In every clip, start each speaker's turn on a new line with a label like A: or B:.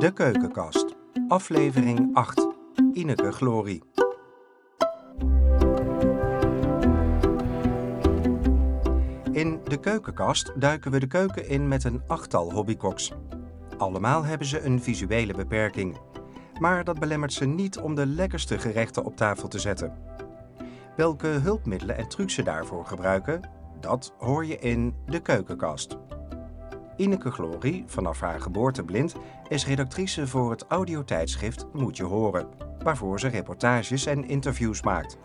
A: De Keukenkast, aflevering 8. Ineke Glorie. In De Keukenkast duiken we de keuken in met een achttal hobbykoks. Allemaal hebben ze een visuele beperking. Maar dat belemmert ze niet om de lekkerste gerechten op tafel te zetten. Welke hulpmiddelen en trucs ze daarvoor gebruiken, dat hoor je in De Keukenkast. Ineke Glorie, vanaf haar geboorte blind, is redactrice voor het audiotijdschrift Moet je horen, waarvoor ze reportages en interviews maakt.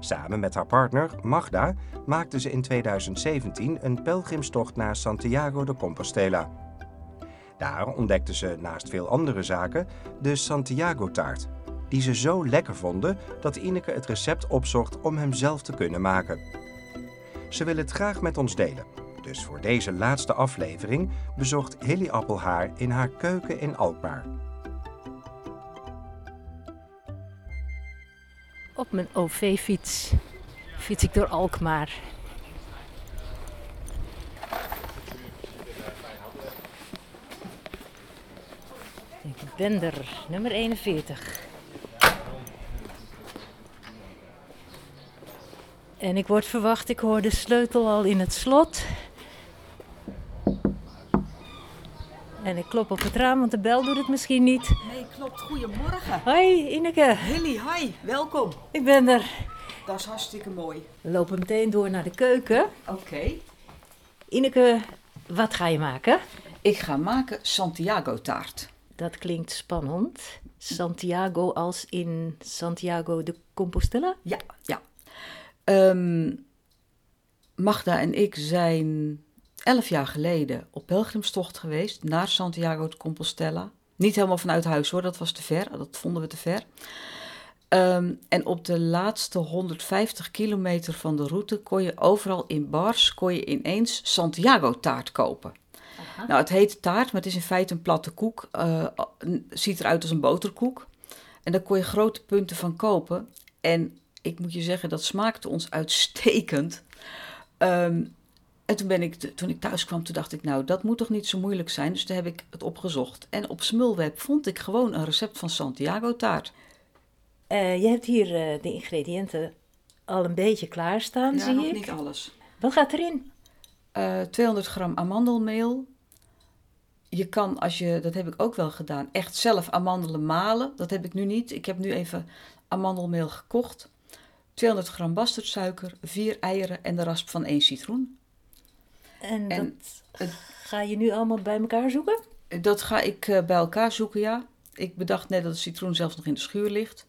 A: Samen met haar partner Magda maakte ze in 2017 een pelgrimstocht naar Santiago de Compostela. Daar ontdekte ze naast veel andere zaken de Santiago-taart, die ze zo lekker vonden dat Ineke het recept opzocht om hem zelf te kunnen maken. Ze wil het graag met ons delen. Dus voor deze laatste aflevering bezocht Hilly Appel haar in haar keuken in Alkmaar.
B: Op mijn OV-fiets fiets ik door Alkmaar. Ik ben er, nummer 41. En ik word verwacht, ik hoor de sleutel al in het slot. En ik klop op het raam, want de bel doet het misschien niet.
C: Nee, klopt. Goedemorgen.
B: Hoi Ineke,
C: Hilly, hi. Welkom.
B: ik ben er.
C: Dat is hartstikke mooi.
B: We lopen meteen door naar de keuken.
C: Oké.
B: Ineke, wat ga je maken?
C: Ik ga maken Santiago taart.
B: Dat klinkt spannend. Santiago als in Santiago de Compostela?
C: Ja, ja. Ehm, Magda en ik zijn elf jaar geleden op pelgrimstocht geweest naar Santiago de Compostela. Niet helemaal vanuit huis hoor, dat was te ver. Dat vonden we te ver. Ehm, en op de laatste 150 kilometer van de route kon je overal in bars kon je ineens Santiago taart kopen. Nou, het heet taart, maar het is in feite een platte koek. Eh, ziet eruit als een boterkoek. En daar kon je grote punten van kopen. En ik moet je zeggen, dat smaakte ons uitstekend. Ehm, en toen, ben ik, toen ik thuis kwam, toen dacht ik, nou, dat moet toch niet zo moeilijk zijn. Dus toen heb ik het opgezocht. En op Smulweb vond ik gewoon een recept van Santiago taart.
B: Eh, je hebt hier eh, de ingrediënten al een beetje klaarstaan, zie
C: nog
B: ik.
C: niet alles.
B: Wat gaat erin?
C: Eh, 200 gram amandelmeel. Je kan, als je, dat heb ik ook wel gedaan, echt zelf amandelen malen. Dat heb ik nu niet. Ik heb nu even amandelmeel gekocht. 200 gram bastardsuiker, 4 eieren en de rasp van 1 citroen.
B: En,
C: En
B: dat
C: het-
B: ga je nu allemaal bij elkaar zoeken?
C: Dat ga ik eh, bij elkaar zoeken, ja. Ik bedacht net dat de citroen zelfs nog in de schuur ligt.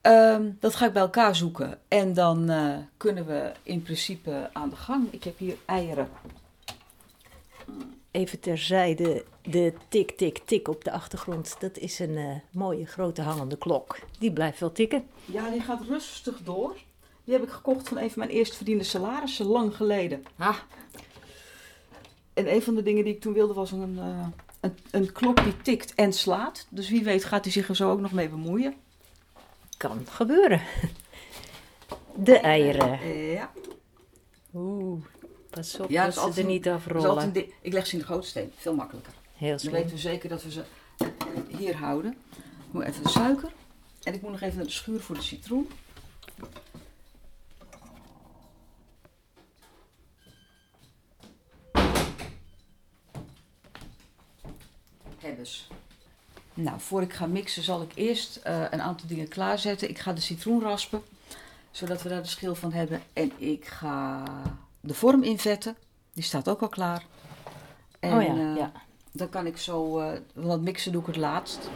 C: Ehm, dat ga ik bij elkaar zoeken. En dan eh, kunnen we in principe aan de gang. Ik heb hier eieren.
B: Even terzijde, de tik, tik, tik op de achtergrond. Dat is een eh, mooie grote hangende klok. Die blijft wel tikken.
C: Ja, die gaat rustig door. Die heb ik gekocht van een van mijn eerst verdiende salarissen lang geleden.
B: Ah,
C: En een van de dingen die ik toen wilde was een, eh, een, een klok die tikt en slaat. Dus wie weet gaat hij zich er zo ook nog mee bemoeien.
B: kan gebeuren. De eieren.
C: Eh, ja,
B: Oeh, pas op
C: Ja,
B: dat ze
C: altijd
B: er niet afrollen.
C: een. Ik leg ze in de gootsteen. Veel makkelijker.
B: Heel
C: Dan
B: slim.
C: weten we zeker dat we ze hier houden. Ik moet even de suiker. En ik moet nog even naar de schuur voor de citroen. Hebbes. Nou, voor ik ga mixen zal ik eerst eh, een aantal dingen klaarzetten. Ik ga de citroen raspen, zodat we daar de schil van hebben. En ik ga de vorm invetten. Die staat ook al klaar. En,
B: oh ja,
C: eh,
B: ja.
C: dan kan ik zo, eh want mixen doe ik het laatst.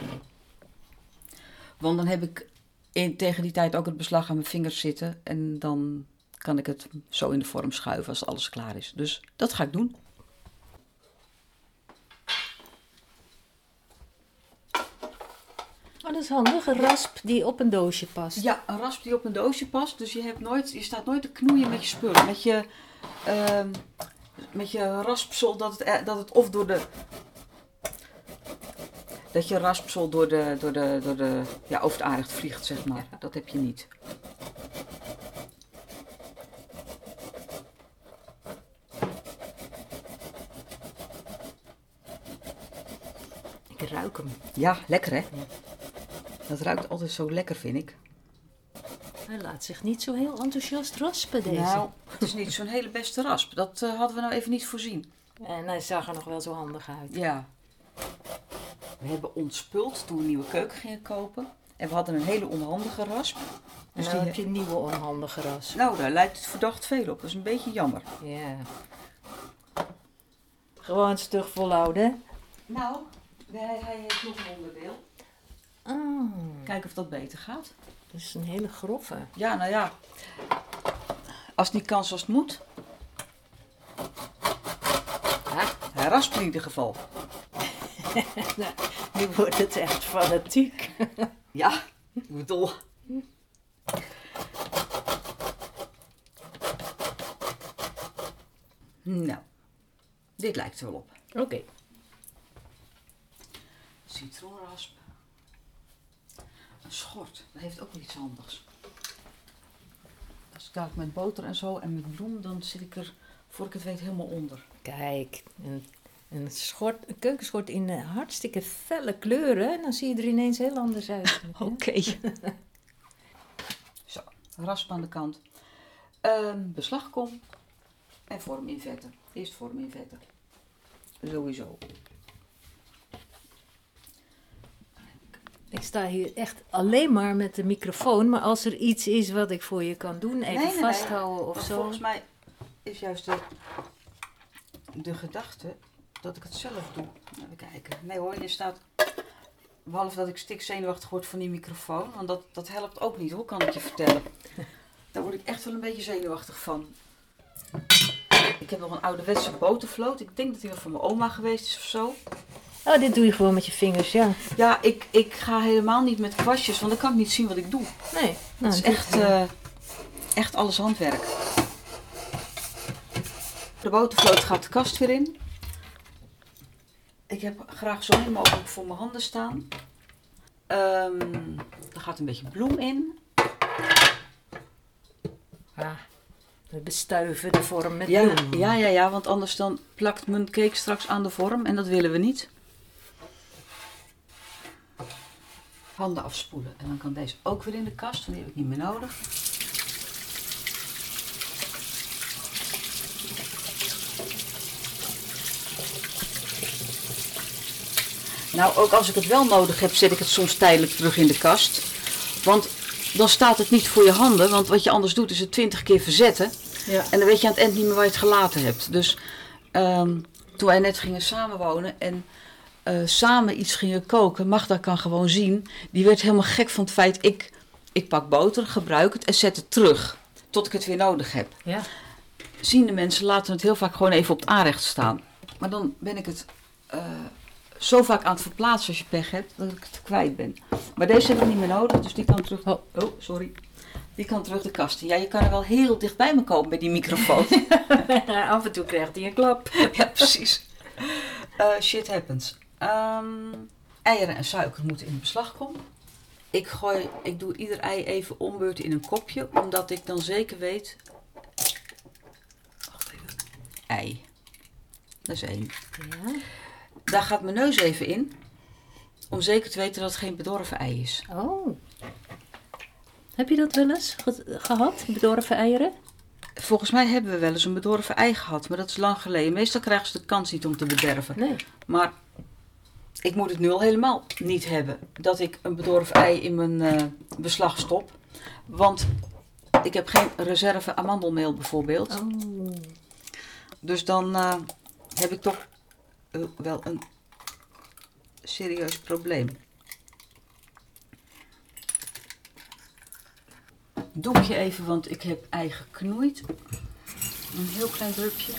C: Want dan heb ik in, tegen die tijd ook het beslag aan mijn vingers zitten. En dan kan ik het zo in de vorm schuiven als alles klaar is. Dus dat ga ik doen.
B: Oh, dat is handig. Een rasp die op een doosje past.
C: Ja, een rasp die op een doosje past. Dus je, hebt nooit, je staat nooit te knoeien met je spullen. Met je, ehm, met je raspsel dat het, eh, dat het of door de... Dat je raspsel door de, door de, door de ja, over het aardig vliegt, zeg maar. Dat heb je niet.
B: je ruikt hem.
C: Ja, lekker hè? Dat ruikt altijd zo lekker, vind ik.
B: Hij laat zich niet zo heel enthousiast raspen, deze.
C: Nou, het is niet zo'n hele beste rasp. Dat eh, hadden we nou even niet voorzien.
B: En hij zag er nog wel zo handig uit.
C: Ja. We hebben ontspuld toen we een nieuwe keuken gingen kopen. En we hadden een hele onhandige rasp. Dus
B: dan
C: die-
B: heb je een nieuwe onhandige ras.
C: Nou, daar lijkt het verdacht veel op. Dat is een beetje jammer.
B: Ja. Gewoon stug volhouden. hè?
C: Nou, hij, hij heeft nog een onderdeel.
B: Oh,
C: Kijken of dat beter gaat.
B: dat is een hele grove.
C: Ja, nou ja. Als het niet kan zoals het moet.
B: Ja,
C: Hij raspt in ieder geval.
B: nu wordt het echt fanatiek.
C: Ja, ik bedoel. Nou, dit lijkt er wel op.
B: Oké.
C: Citroenrasp. Een schort, dat heeft ook wel iets handigs. Als ik dadelijk met boter en zo en met bloem, dan zit ik er, voor ik het weet, helemaal onder.
B: Kijk, een, een, schort, een keukenschort in eh, hartstikke felle kleuren. En dan zie je er ineens heel anders uit.
C: Oké. Zo, rasp aan de kant. Ehm, beslagkom en vorm in vetten. Eerst vorm in vetten. Sowieso.
B: Ik sta hier echt alleen maar met de microfoon. Maar als er iets is wat ik voor je kan doen, even
C: Nee, nee, nee.
B: vasthouden of zo.
C: Volgens mij is juist de, de gedachte dat ik het zelf doe. Even kijken. Nee hoor, je staat... Behalve dat ik stikzenuwachtig word van die microfoon. Want dat, dat helpt ook niet hoor, kan ik je vertellen. Daar word ik echt wel een beetje zenuwachtig van. Ik heb nog een ouderwetse botervloot. Ik denk dat die wel van mijn oma geweest is of zo.
B: Oh, dit doe je gewoon met je vingers, ja.
C: Ja, ik, ik ga helemaal niet met kwastjes, want dan kan ik niet zien wat ik doe.
B: Nee, nou,
C: Het is
B: dit-
C: echt, eh, echt alles handwerk. De botervloot gaat de kast weer in. Ik heb graag zo min mogelijk voor mijn handen staan. Ehm, er gaat een beetje bloem in.
B: Ja, we bestuiven de vorm met
C: Ja,
B: bloem.
C: ja, ja, ja, want anders dan plakt mijn cake straks aan de vorm en dat willen we niet. Handen afspoelen en dan kan deze ook weer in de kast, want die heb ik niet meer nodig. Nou, ook als ik het wel nodig heb, zet ik het soms tijdelijk terug in de kast. Want dan staat het niet voor je handen, want wat je anders doet is het twintig keer verzetten.
B: Ja.
C: En dan weet je aan het eind niet meer waar je het gelaten hebt. Dus ehm, toen wij net gingen samenwonen en eh, samen iets gingen koken, Magda kan gewoon zien, die werd helemaal gek van het feit, ik, ik pak boter, gebruik het en zet het terug. Tot ik het weer nodig heb.
B: Ja.
C: Ziende mensen laten het heel vaak gewoon even op het aanrecht staan. Maar dan ben ik het eh, zo vaak aan het verplaatsen als je pech hebt, dat ik het kwijt ben. Maar deze heb ik niet meer nodig, dus die kan terug...
B: Oh.
C: oh sorry. Die kan terug de kast in. Ja, je kan er wel heel dicht bij me komen bij die microfoon.
B: Af en toe krijgt hij een klap.
C: ja, precies. Eh, shit happens. Ehm, eieren en suiker moeten in beslag komen. Ik, gooi, ik doe ieder ei even ombeurten in een kopje, omdat ik dan zeker weet. Wacht even. Ei. Dat is één.
B: Ja.
C: Daar gaat mijn neus even in, om zeker te weten dat het geen bedorven ei is.
B: Oh. Heb je dat wel eens ge- gehad, bedorven eieren?
C: Volgens mij hebben we wel eens een bedorven ei gehad, maar dat is lang geleden. Meestal krijgen ze de kans niet om te bederven.
B: Nee.
C: Maar ik moet het nu al helemaal niet hebben. Dat ik een bedorven ei in mijn eh, beslag stop. Want ik heb geen reserve amandelmeel bijvoorbeeld.
B: Oh.
C: Dus dan eh, heb ik toch eh, wel een serieus probleem. Doekje even, want ik heb ei geknoeid. Een heel klein drupje.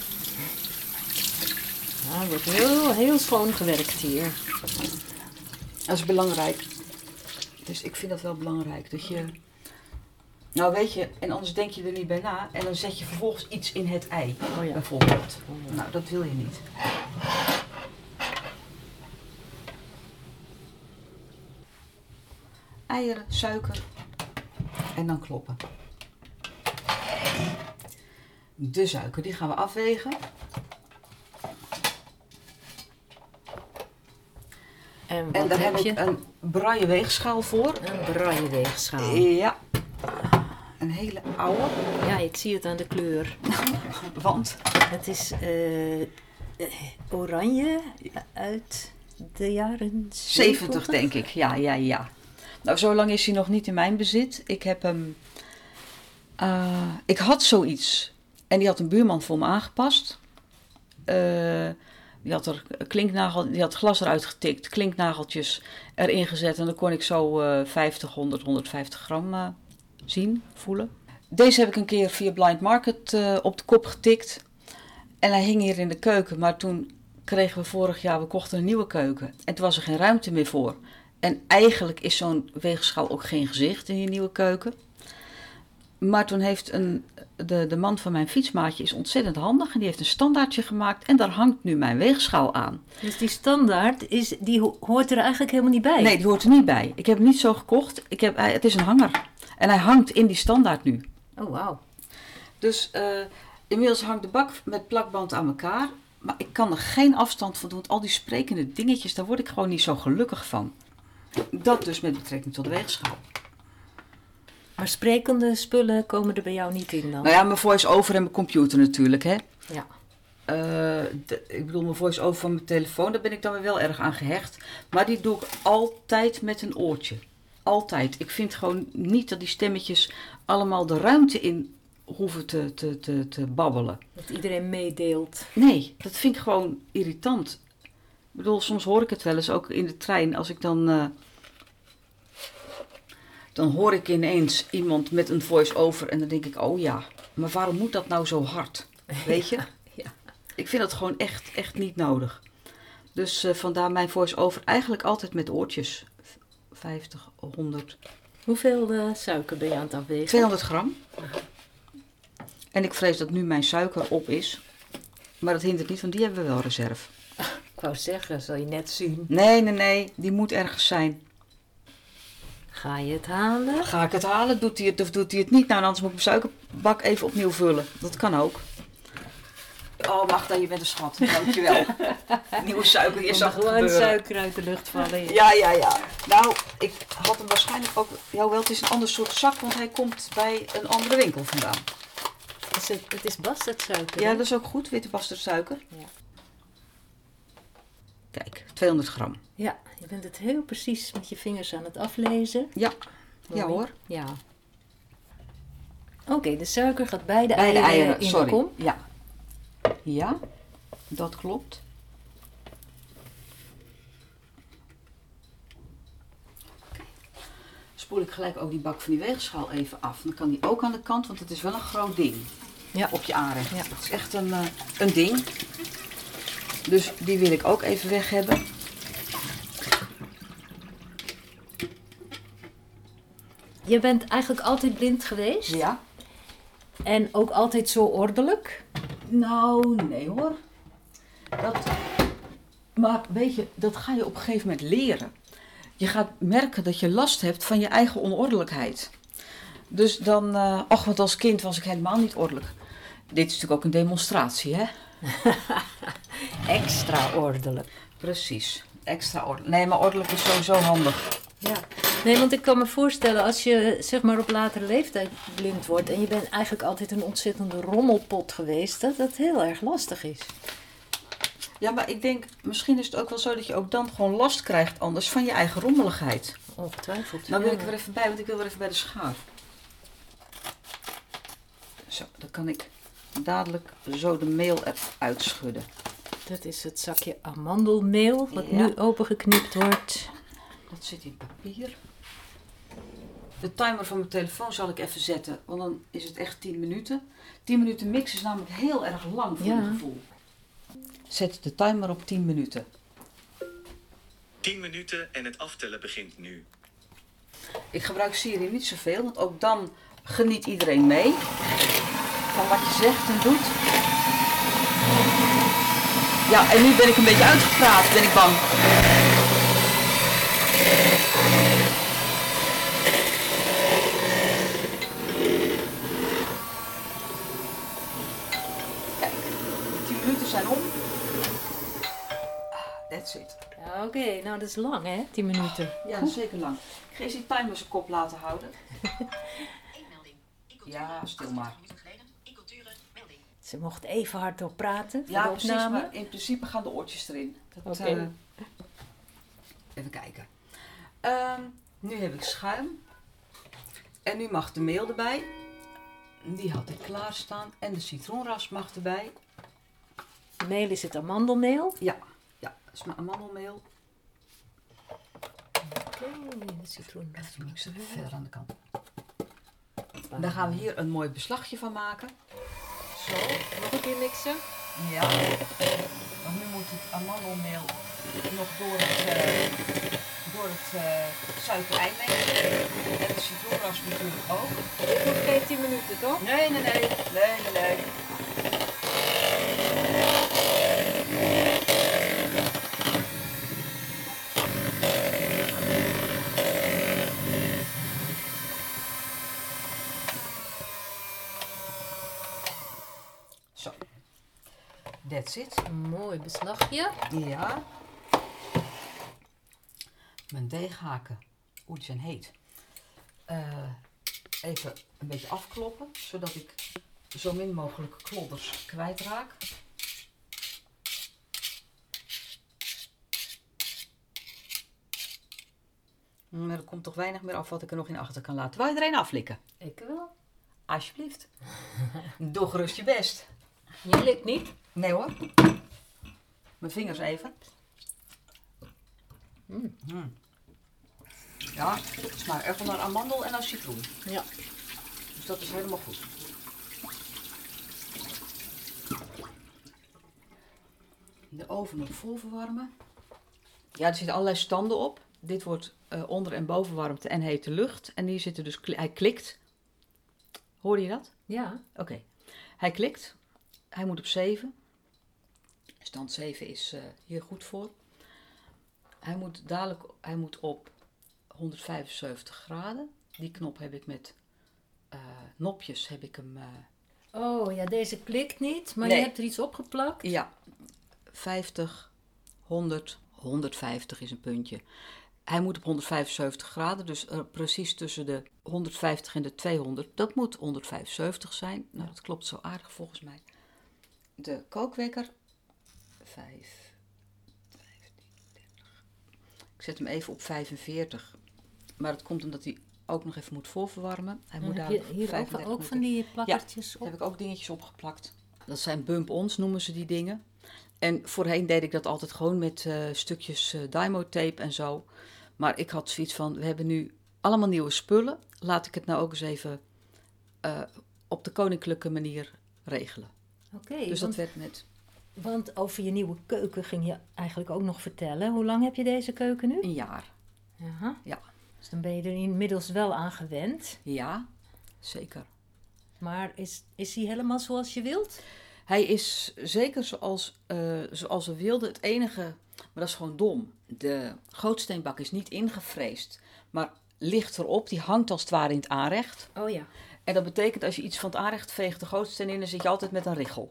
B: Ah, er wordt heel, heel schoon gewerkt hier.
C: Dat is belangrijk. Dus ik vind dat wel belangrijk. Dat je. Nou weet je, en anders denk je er niet bij na. En dan zet je vervolgens iets in het ei.
B: Oh ja.
C: Bijvoorbeeld. Nou, dat wil je niet. Eieren, suiker. En dan kloppen. De suiker, die gaan we afwegen.
B: En wat
C: En daar heb
B: heb je?
C: ik een braille weegschaal voor.
B: Een braille weegschaal.
C: Ja. Een hele oude.
B: Ja, ik zie het aan de kleur.
C: Want
B: Het is eh, oranje uit de jaren
C: 70 denk ik. Ja, ja, ja. Nou, zo lang is hij nog niet in mijn bezit. Ik heb hem... eh, ik had zoiets. En die had een buurman voor me aangepast. Eh, die had er klinknagel, die had glas eruit getikt, klinknageltjes erin gezet. En dan kon ik zo eh 50, 100, 150 gram eh, zien, voelen. Deze heb ik een keer via Blind Market eh, op de kop getikt. En hij hing hier in de keuken. Maar toen kregen we vorig jaar, we kochten een nieuwe keuken. En toen was er geen ruimte meer voor. En eigenlijk is zo'n weegschaal ook geen gezicht in je nieuwe keuken. Maar toen heeft een, de, de man van mijn fietsmaatje is ontzettend handig. En die heeft een standaardje gemaakt. En daar hangt nu mijn weegschaal aan.
B: Dus die standaard, is, die ho- hoort er eigenlijk helemaal niet bij?
C: Nee, die hoort er niet bij. Ik heb hem niet zo gekocht. Ik heb, hij, het is een hanger. En hij hangt in die standaard nu.
B: Oh, wauw.
C: Dus eh, inmiddels hangt de bak met plakband aan elkaar. Maar ik kan er geen afstand van doen. Want al die sprekende dingetjes, daar word ik gewoon niet zo gelukkig van. Dat dus met betrekking tot de weegschaal.
B: Maar sprekende spullen komen er bij jou niet in dan?
C: Nou ja, mijn voice-over en mijn computer natuurlijk, hè.
B: Ja.
C: Eh, de- ik bedoel, mijn voice-over van mijn telefoon, daar ben ik dan weer wel erg aan gehecht. Maar die doe ik altijd met een oortje. Altijd. Ik vind gewoon niet dat die stemmetjes allemaal de ruimte in hoeven te, te, te, te babbelen.
B: Dat iedereen meedeelt.
C: Nee, dat vind ik gewoon irritant. Ik bedoel, soms hoor ik het wel eens ook in de trein. Als ik dan. eh, dan hoor ik ineens iemand met een voice-over. En dan denk ik: oh ja, maar waarom moet dat nou zo hard? Weet je?
B: ja.
C: Ik vind dat gewoon echt, echt niet nodig. Dus eh, vandaar mijn voice-over eigenlijk altijd met oortjes. 50, 100,
B: Hoeveel eh, suiker ben je aan het afwegen?
C: 200 gram. En ik vrees dat nu mijn suiker op is. Maar dat hindert niet, want die hebben we wel reserve.
B: Ik wou zeggen, zal je net zien.
C: Nee, nee, nee, die moet ergens zijn.
B: Ga je het halen?
C: Ga ik het halen? Doet hij het of doet hij het niet? Nou, anders moet ik mijn suikerbak even opnieuw vullen. Dat kan ook. Oh, Magda, je bent een schat. Dankjewel. Nieuwe suiker, je zag
B: gewoon
C: gebeuren.
B: suiker uit de lucht vallen.
C: Ja, ja, ja. Nou, ik had hem waarschijnlijk ook... Ja, wel, het is een ander soort zak, want hij komt bij een andere winkel vandaan.
B: Is het, het is bastardsuiker.
C: Ja, dat is ook goed, witte bastardsuiker.
B: Ja.
C: Kijk, 200 gram.
B: Ja, je bent het heel precies met je vingers aan het aflezen.
C: Ja, ja hoor.
B: Ja. Oké, de suiker gaat bij de,
C: Bij de
B: eieren,
C: eieren,
B: in
C: sorry.
B: de kom.
C: Ja. Ja, dat klopt. Oké. Spoel ik gelijk ook die bak van die weegschaal even af. Dan kan die ook aan de kant, want het is wel een groot ding
B: Ja.
C: op je aanrecht.
B: Ja.
C: Het is echt een, eh, een ding. Dus die wil ik ook even weg hebben.
B: Je bent eigenlijk altijd blind geweest.
C: Ja.
B: En ook altijd zo ordelijk.
C: Nou, nee hoor. Dat, maar weet je, dat ga je op een gegeven moment leren. Je gaat merken dat je last hebt van je eigen onordelijkheid. Dus dan, eh ach, want als kind was ik helemaal niet ordelijk. Dit is natuurlijk ook een demonstratie, hè?
B: Extra ordelijk.
C: Precies, extra ordelijk. Nee, maar ordelijk is sowieso handig.
B: Ja. Nee, want ik kan me voorstellen als je zeg maar op latere leeftijd blind wordt en je bent eigenlijk altijd een ontzettende rommelpot geweest, dat dat heel erg lastig is.
C: Ja, maar ik denk, misschien is het ook wel zo dat je ook dan gewoon last krijgt anders van je eigen rommeligheid.
B: Ongetwijfeld.
C: Nou wil
B: Ja.
C: ik er even bij, want ik wil er even bij de schaar. Zo, dan kan ik dadelijk zo de meel eruit schudden.
B: Dat is het zakje amandelmeel, wat
C: Ja.
B: nu opengeknipt wordt.
C: Dat zit in papier. De timer van mijn telefoon zal ik even zetten, want dan is het echt 10 minuten. 10 minuten mix is namelijk heel erg lang voor
B: Ja.
C: mijn gevoel. Zet de timer op 10 minuten.
D: 10 minuten en het aftellen begint nu.
C: Ik gebruik Siri niet zoveel, want ook dan geniet iedereen mee van wat je zegt en doet. Ja, en nu ben ik een beetje uitgepraat, ben ik bang. Kijk, de 10 minuten zijn om. Ah, That's
B: Oké, nou dat is lang hè, 10 minuten.
C: Ja, dat is zeker lang. Ik ga eens die timer zijn kop laten houden. Ja, stil maar.
B: Ze mocht even hardop praten voor
C: Ja,
B: de
C: precies,
B: opname.
C: maar in principe gaan de oortjes erin. Dat,
B: Oké.
C: eh, even kijken. Ehm, nu heb ik schuim. En nu mag de meel erbij. Die had ik klaarstaan. En de citroenras mag erbij.
B: Meel is het amandelmeel.
C: Ja, ja dat is mijn amandelmeel.
B: Citroen.
C: Even mixen, verder aan de kant. Dan gaan we hier een mooi beslagje van maken. Zo.
B: Nog een keer mixen.
C: Ja. Want nu moet het amandelmeel nog door het, eh door het eh suikerei mengen. En de citroenras natuurlijk ook.
B: Dit wordt geen 10 minuten toch?
C: Nee, nee, nee. Nee, nee, nee. Zo. That's it.
B: Mooi beslagje.
C: Ja. Mijn deeghaken. Oeh, die zijn heet. Eh, even een beetje afkloppen, zodat ik zo min mogelijk klodders kwijtraak. Maar er komt toch weinig meer af wat ik er nog in achter kan laten. Wou je er een aflikken?
B: Ik wel.
C: Alsjeblieft. Doe gerust je best.
B: Je likt niet.
C: Nee hoor. Mijn vingers even.
B: Mm.
C: Mm. Ja, het smaakt echt wel naar amandel en naar citroen.
B: Ja.
C: Dus dat is helemaal goed. De oven op vol verwarmen. Ja, er zitten allerlei standen op. Dit wordt eh, onder- en bovenwarmte en hete lucht. En hier zitten dus, hij klikt. Hoorde je dat?
B: Ja.
C: Oké. Hij klikt. Hij moet op 7. Stand 7 is eh, hier goed voor. Hij moet dadelijk hij moet op 175 graden. Die knop heb ik met eh, nopjes heb ik hem. eh,
B: Oh ja, deze klikt niet, maar
C: Nee.
B: je hebt er iets opgeplakt.
C: ja, 50, 100, 150 is een puntje. Hij moet op 175 graden, dus precies tussen de 150 en de 200. Dat moet 175 zijn. Nou, dat klopt zo aardig volgens mij. De kookwekker. 5, 15, 30. Ik zet hem even op 45. Maar dat komt omdat hij ook nog even moet voorverwarmen. Hij moet daar
B: je hierover
C: 35
B: ook van die plakkertjes op?
C: heb ik ook dingetjes opgeplakt. Dat zijn bump-ons, noemen ze die dingen. En voorheen deed ik dat altijd gewoon met eh, stukjes eh Dymo-tape en zo. Maar ik had zoiets van, we hebben nu allemaal nieuwe spullen. Laat ik het nou ook eens even eh, op de koninklijke manier regelen.
B: Oké,
C: dus dat werd met
B: want over je nieuwe keuken ging je eigenlijk ook nog vertellen. Hoe lang heb je deze keuken nu?
C: een jaar.
B: Aha.
C: Ja.
B: Dus dan ben je er inmiddels wel aan gewend.
C: Ja, zeker.
B: Maar is, is hij helemaal zoals je wilt?
C: Hij is zeker zoals, eh, zoals we wilden. Het enige, maar dat is gewoon dom. De gootsteenbak is niet ingevreesd, maar ligt erop. Die hangt als het ware in het aanrecht.
B: Oh ja.
C: En dat betekent als je iets van het aanrecht veegt de gootsteen in, dan zit je altijd met een richel.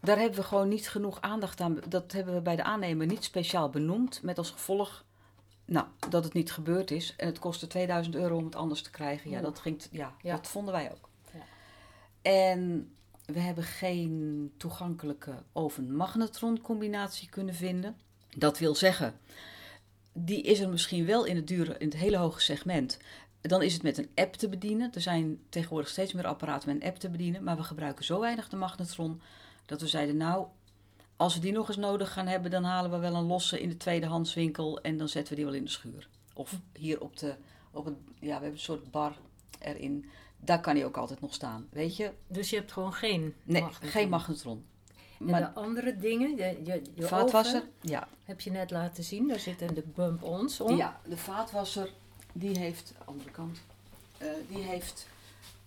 C: Daar hebben we gewoon niet genoeg aandacht aan. Dat hebben we bij de aannemer niet speciaal benoemd. Met als gevolg nou, dat het niet gebeurd is. En het kostte 2000 euro om het anders te krijgen. Ja, dat, ging, ja,
B: Ja.
C: dat vonden wij ook.
B: Ja.
C: En we hebben geen toegankelijke oven-magnetron combinatie kunnen vinden. Dat wil zeggen, die is er misschien wel in het dure, in het hele hoge segment. Dan is het met een app te bedienen. Er zijn tegenwoordig steeds meer apparaten met een app te bedienen. Maar we gebruiken zo weinig de magnetron dat we zeiden, nou, als we die nog eens nodig gaan hebben, dan halen we wel een losse in de tweedehandswinkel en dan zetten we die wel in de schuur. Of hier op de, op het, ja, we hebben een soort bar erin. Daar kan hij ook altijd nog staan, weet je?
B: Dus je hebt gewoon geen
C: Nee,
B: magnetron.
C: geen magnetron.
B: En
C: Maar
B: de andere dingen, je, je, je
C: vaatwasser,
B: oven,
C: ja.
B: heb je net laten zien. Daar zitten de bump-ons om.
C: Ja, de vaatwasser, die heeft, andere kant, eh, die heeft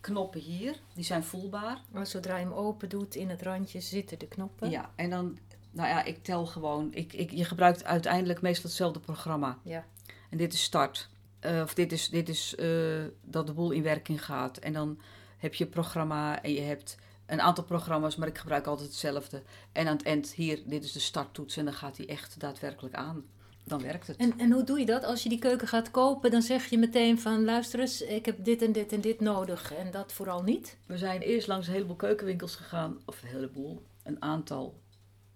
C: knoppen hier. Die zijn voelbaar.
B: Maar zodra je hem open doet, in het randje zitten de knoppen.
C: Ja, en dan, nou ja, ik tel gewoon. Ik, ik, je gebruikt uiteindelijk meestal hetzelfde programma.
B: Ja.
C: En dit is start. Eh, of dit is, dit is eh, dat de boel in werking gaat. En dan heb je programma en je hebt een aantal programma's, maar ik gebruik altijd hetzelfde. En aan het eind, hier, dit is de starttoets en dan gaat hij echt daadwerkelijk aan. Dan werkt het.
B: En, en hoe doe je dat? Als je die keuken gaat kopen, dan zeg je meteen van... luister eens, ik heb dit en dit en dit nodig en dat vooral niet.
C: We zijn eerst langs een heleboel keukenwinkels gegaan, of een heleboel, een aantal,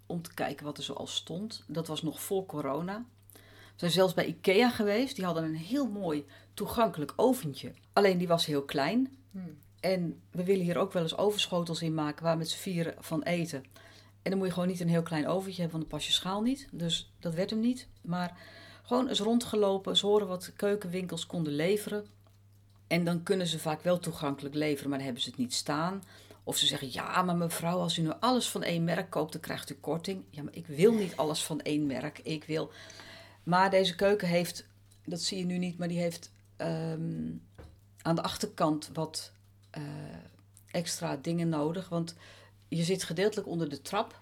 C: om te kijken wat er zoal stond. Dat was nog voor corona. We zijn zelfs bij Ikea geweest, die hadden een heel mooi toegankelijk oventje. Alleen die was heel klein.
B: Hmm.
C: En we willen hier ook wel eens overschotels in maken waar we met z'n vieren van eten. En dan moet je gewoon niet een heel klein oventje hebben, want dan pas je schaal niet. Dus dat werd hem niet. Maar gewoon eens rondgelopen, eens horen wat keukenwinkels konden leveren. En dan kunnen ze vaak wel toegankelijk leveren, maar dan hebben ze het niet staan. Of ze zeggen, ja, maar mevrouw, als u nu alles van één merk koopt, dan krijgt u korting. Ja, maar ik wil niet alles van één merk. Ik wil... Maar deze keuken heeft, dat zie je nu niet, maar die heeft ehm, aan de achterkant wat eh, extra dingen nodig. Want je zit gedeeltelijk onder de trap.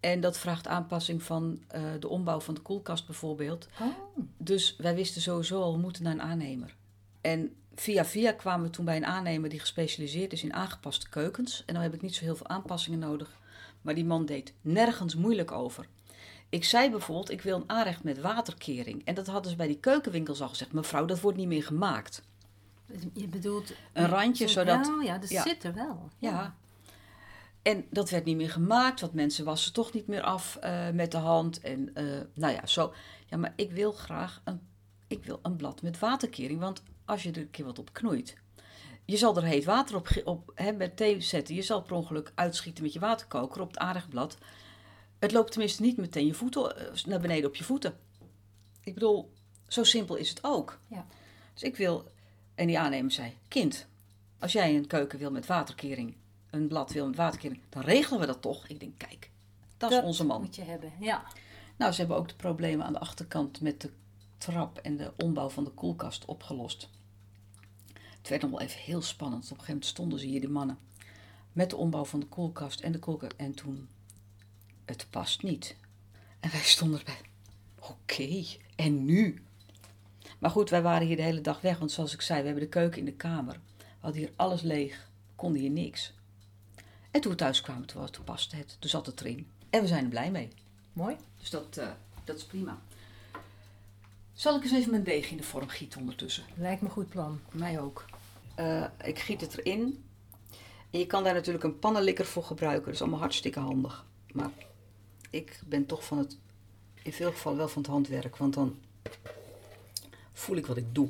C: En dat vraagt aanpassing van eh, de ombouw van de koelkast bijvoorbeeld.
B: Oh.
C: Dus wij wisten sowieso al, we moeten naar een aannemer. En via via kwamen we toen bij een aannemer die gespecialiseerd is in aangepaste keukens. En dan heb ik niet zo heel veel aanpassingen nodig. Maar die man deed nergens moeilijk over. Ik zei bijvoorbeeld, ik wil een aanrecht met waterkering. En dat hadden ze bij die keukenwinkels al gezegd. Mevrouw, dat wordt niet meer gemaakt.
B: Je bedoelt...
C: Een randje,
B: Zo-
C: zodat...
B: Ja, ja, dat
C: ja.
B: zit er wel.
C: Ja. En dat werd niet meer gemaakt, want mensen wassen toch niet meer af eh, met de hand. En eh, nou ja, zo. Ja, maar ik wil graag een, ik wil een blad met waterkering. Want als je er een keer wat op knoeit, je zal er heet water op, op hè, met thee zetten. Je zal per ongeluk uitschieten met je waterkoker op het aardigblad. Het loopt tenminste niet meteen je voeten, eh, naar beneden op je voeten. Ik bedoel, zo simpel is het ook.
B: Ja.
C: Dus ik wil, en die aannemer zei, kind, als jij een keuken wil met waterkering, een blad wil met waterkering, dan regelen we dat toch? Ik denk, kijk, dat, is onze man.
B: moet je hebben, ja.
C: Nou, ze hebben ook de problemen aan de achterkant met de trap en de ombouw van de koelkast opgelost. Het werd nog wel even heel spannend. Op een gegeven moment stonden ze hier, die mannen, met de ombouw van de koelkast en de koelkast. En toen, het past niet. En wij stonden erbij, oké, en nu? Maar goed, wij waren hier de hele dag weg, want zoals ik zei, we hebben de keuken in de kamer. We hadden hier alles leeg, konden hier niks. En toen we thuis kwamen, toen, was- toen paste het, toen zat het erin. En we zijn er blij mee.
B: Mooi.
C: Dus dat, eh, dat is prima. Zal ik eens even mijn deeg in de vorm gieten ondertussen?
B: Lijkt me een goed plan.
C: Mij ook. Eh, ik giet het erin. En je kan daar natuurlijk een pannenlikker voor gebruiken. Dat is allemaal hartstikke handig. Maar ik ben toch van het, in veel gevallen wel van het handwerk. Want dan voel ik wat ik doe.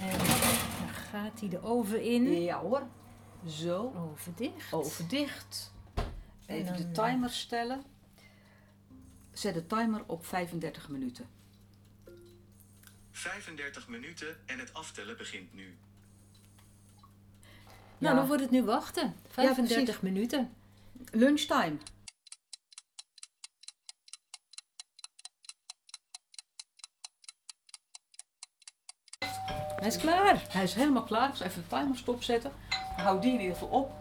B: En dan gaat hij de oven in.
C: Ja hoor. Zo.
B: Oven dicht.
C: Oven dicht. Even
B: En
C: de
B: dan,
C: timer stellen. Zet de timer op 35 minuten.
D: 35 minuten en het aftellen begint nu.
B: Nou,
C: Ja.
B: dan wordt het nu wachten. 35
C: precies.
B: minuten.
C: Lunchtime.
B: Hij is klaar.
C: Hij is helemaal klaar. Ik zal even de timer stopzetten. Hou die in ieder geval op.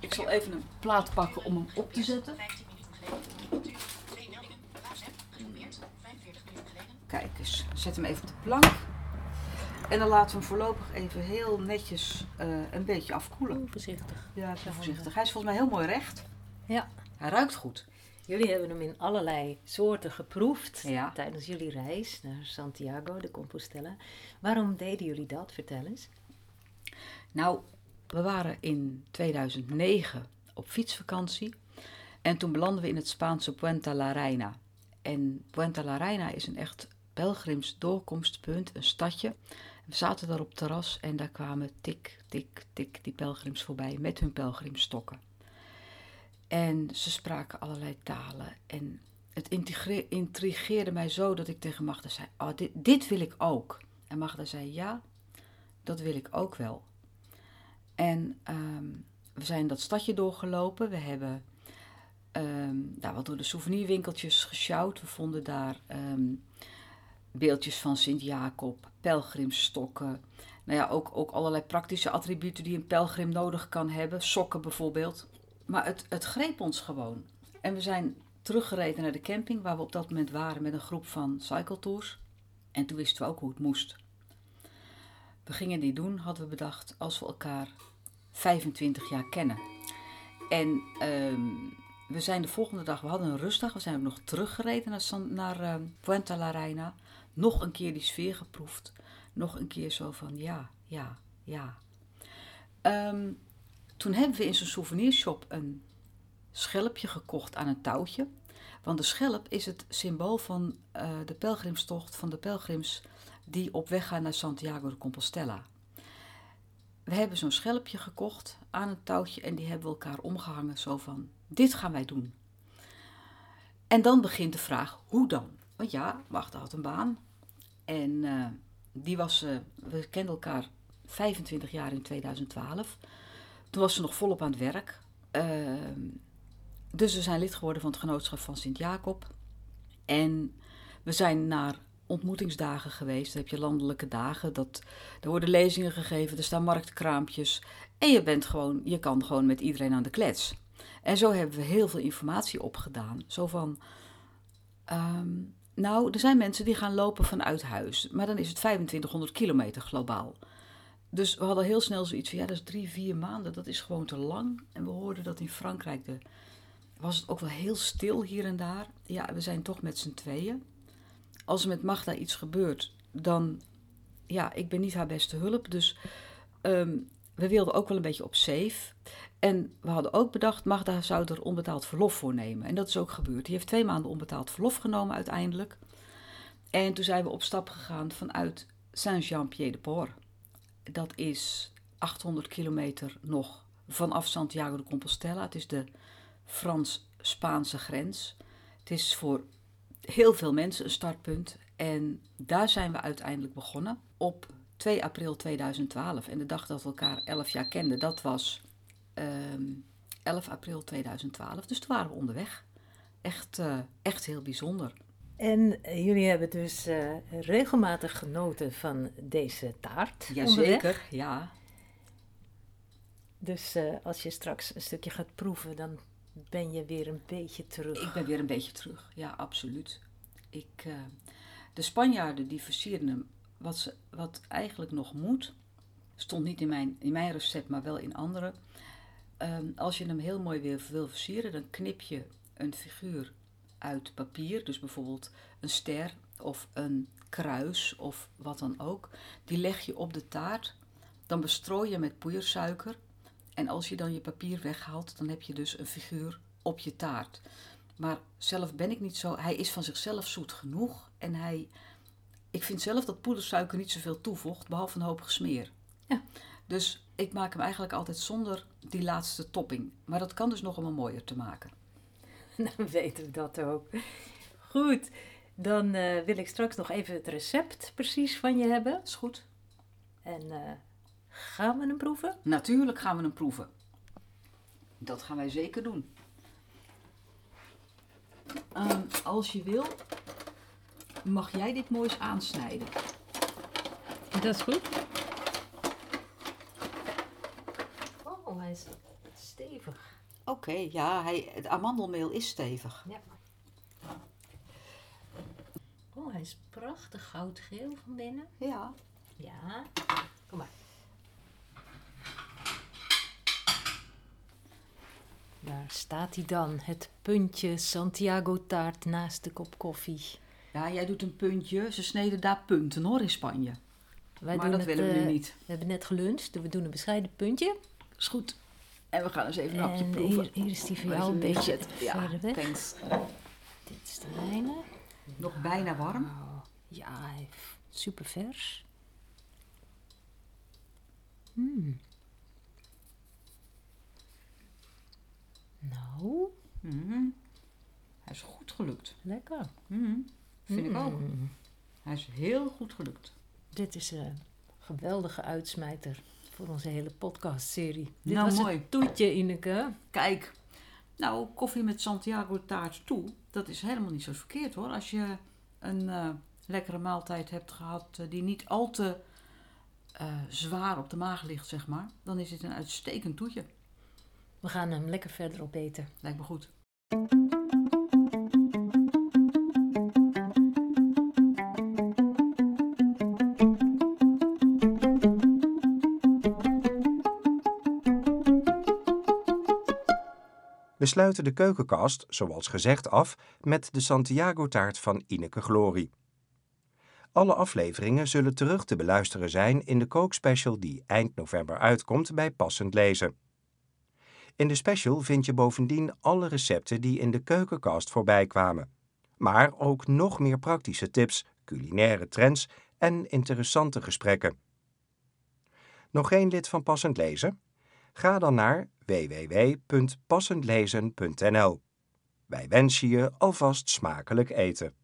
C: Ik zal even een plaat pakken om hem op te zetten. Kijk eens, zet hem even op de plank. En dan laten we hem voorlopig even heel netjes eh, een beetje afkoelen.
B: Voorzichtig.
C: Ja, voorzichtig. Hij is volgens mij heel mooi recht.
B: Ja.
C: Hij ruikt goed.
B: Jullie hebben hem in allerlei soorten geproefd
C: Ja.
B: tijdens jullie reis naar Santiago de Compostela. Waarom deden jullie dat? Vertel eens.
C: Nou, we waren in 2009 op fietsvakantie. En toen belanden we in het Spaanse Puente la Reina. En Puente la Reina is een echt pelgrims doorkomstpunt, een stadje. We zaten daar op terras en daar kwamen tik, tik, tik die pelgrims voorbij met hun pelgrimstokken. En ze spraken allerlei talen. En het intrigeerde mij zo dat ik tegen Magda zei: oh, dit, dit wil ik ook. En Magda zei: Ja, dat wil ik ook wel. En ehm, we zijn dat stadje doorgelopen. We hebben ehm, daar wat door de souvenirwinkeltjes gesjouwd. We vonden daar ehm, beeldjes van Sint-Jacob, pelgrimstokken. Nou ja, ook, ook allerlei praktische attributen die een pelgrim nodig kan hebben. Sokken bijvoorbeeld. Maar het, het greep ons gewoon. En we zijn teruggereden naar de camping waar we op dat moment waren met een groep van cycletours. En toen wisten we ook hoe het moest. We gingen die doen, hadden we bedacht, als we elkaar 25 jaar kennen. En ehm, we zijn de volgende dag, we hadden een rustdag, we zijn ook nog teruggereden naar, naar ehm, Puente la Reina. Nog een keer die sfeer geproefd. Nog een keer zo van ja, ja, ja. Ehm, toen hebben we in zo'n souvenirshop een schelpje gekocht aan een touwtje. Want de schelp is het symbool van eh, de pelgrimstocht van de pelgrims die op weg gaan naar Santiago de Compostela. We hebben zo'n schelpje gekocht aan een touwtje en die hebben we elkaar omgehangen zo van dit gaan wij doen. En dan begint de vraag hoe dan? Want ja, Magda had een baan en eh, die was, eh, we kenden elkaar 25 jaar in 2012. Toen was ze nog volop aan het werk. Ehm, dus we zijn lid geworden van het genootschap van Sint-Jacob. En we zijn naar ontmoetingsdagen geweest. Dan heb je landelijke dagen. Dat, er worden lezingen gegeven, er staan marktkraampjes. En je, bent gewoon, je kan gewoon met iedereen aan de klets. En zo hebben we heel veel informatie opgedaan. Zo van. ehm, nou, er zijn mensen die gaan lopen vanuit huis. Maar dan is het 2500 kilometer globaal. Dus we hadden heel snel zoiets van, ja, dat is drie, vier maanden. Dat is gewoon te lang. En we hoorden dat in Frankrijk de, was het ook wel heel stil hier en daar. Ja, we zijn toch met z'n tweeën. Als er met Magda iets gebeurt, dan... Ja, ik ben niet haar beste hulp. Dus ehm, we wilden ook wel een beetje op safe. En we hadden ook bedacht, Magda zou er onbetaald verlof voor nemen. En dat is ook gebeurd. Die heeft twee maanden onbetaald verlof genomen uiteindelijk. En toen zijn we op stap gegaan vanuit Saint-Jean-Pied-de-Port. Dat is 800 kilometer nog vanaf Santiago de Compostela. Het is de Frans-Spaanse grens. Het is voor heel veel mensen een startpunt. En daar zijn we uiteindelijk begonnen op 2 april 2012. En de dag dat we elkaar 11 jaar kenden, dat was ehm 11 april 2012. Dus toen waren we onderweg. Echt, eh, echt heel bijzonder.
B: En eh, jullie hebben dus eh, regelmatig genoten van deze taart.
C: Jazeker, ja.
B: Dus eh, als je straks een stukje gaat proeven, dan ben je weer een beetje terug.
C: Ik ben weer een beetje terug. Ja, absoluut. Ik, de Spanjaarden die versieren hem wat, ze, wat eigenlijk nog moet. Stond niet in mijn, in mijn recept, maar wel in andere. Ehm, als je hem heel mooi weer wil versieren, dan knip je een figuur uit papier. Dus bijvoorbeeld een ster of een kruis of wat dan ook. Die leg je op de taart. Dan bestrooi je met poeiersuiker. En als je dan je papier weghaalt, dan heb je dus een figuur op je taart. Maar zelf ben ik niet zo. Hij is van zichzelf zoet genoeg. En hij. Ik vind zelf dat poedersuiker niet zoveel toevoegt, behalve een hoop gesmeer.
B: Ja.
C: Dus ik maak hem eigenlijk altijd zonder die laatste topping. Maar dat kan dus nog hem mooier te maken.
B: Dan weten we dat ook. Goed, dan eh, wil ik straks nog even het recept precies van je hebben.
C: Is goed?
B: En eh, gaan we hem proeven?
C: Natuurlijk gaan we hem proeven. Dat gaan wij zeker doen. Ehm, als je wil, mag jij dit moois aansnijden.
B: Dat is goed. Oh, hij is
C: Oké, ja, hij, het amandelmeel is stevig.
B: Ja. Oh, hij is prachtig goudgeel van binnen.
C: Ja.
B: Ja, kom maar. Daar staat hij dan, het puntje Santiago taart naast de kop koffie.
C: Ja, jij doet een puntje. Ze sneden daar punten hoor in Spanje.
B: Wij
C: maar dat
B: het,
C: willen we nu
B: eh,
C: niet.
B: We hebben net geluncht, dus we doen een bescheiden puntje.
C: Is goed. En we gaan eens even een hapje
B: En
C: proeven.
B: hier, hier is die voor jou een beetje
C: het? Ja,
B: verder weg.
C: thanks.
B: Dit is de mijne.
C: Nog bijna warm.
B: Oh, ja, hij is super vers. Hmm. Nou,
C: Mhm. Hij is goed gelukt.
B: lekker.
C: Mhm. Vind ik ook.
B: Mm.
C: Hij is heel goed gelukt.
B: Dit is een geweldige uitsmijter voor onze hele podcastserie. Dit
C: Nou,
B: was
C: mooi.
B: het toetje, Ineke.
C: Kijk, nou, koffie met Santiago taart toe, dat is helemaal niet zo verkeerd hoor. Als je een eh, lekkere maaltijd hebt gehad eh, die niet al te eh, zwaar op de maag ligt, zeg maar, dan is dit een uitstekend toetje.
B: We gaan hem lekker verder opeten.
C: Lijkt me goed.
A: Sluiten de keukenkast, zoals gezegd, af met de Santiago-taart van Ineke Glory. Alle afleveringen zullen terug te beluisteren zijn in de kookspecial die eind november uitkomt bij Passend Lezen. In de special vind je bovendien alle recepten die in de keukenkast voorbij kwamen. Maar ook nog meer praktische tips, culinaire trends en interessante gesprekken. Nog geen lid van Passend Lezen? Ga dan naar www.passendlezen.nl. Wij wensen je alvast smakelijk eten.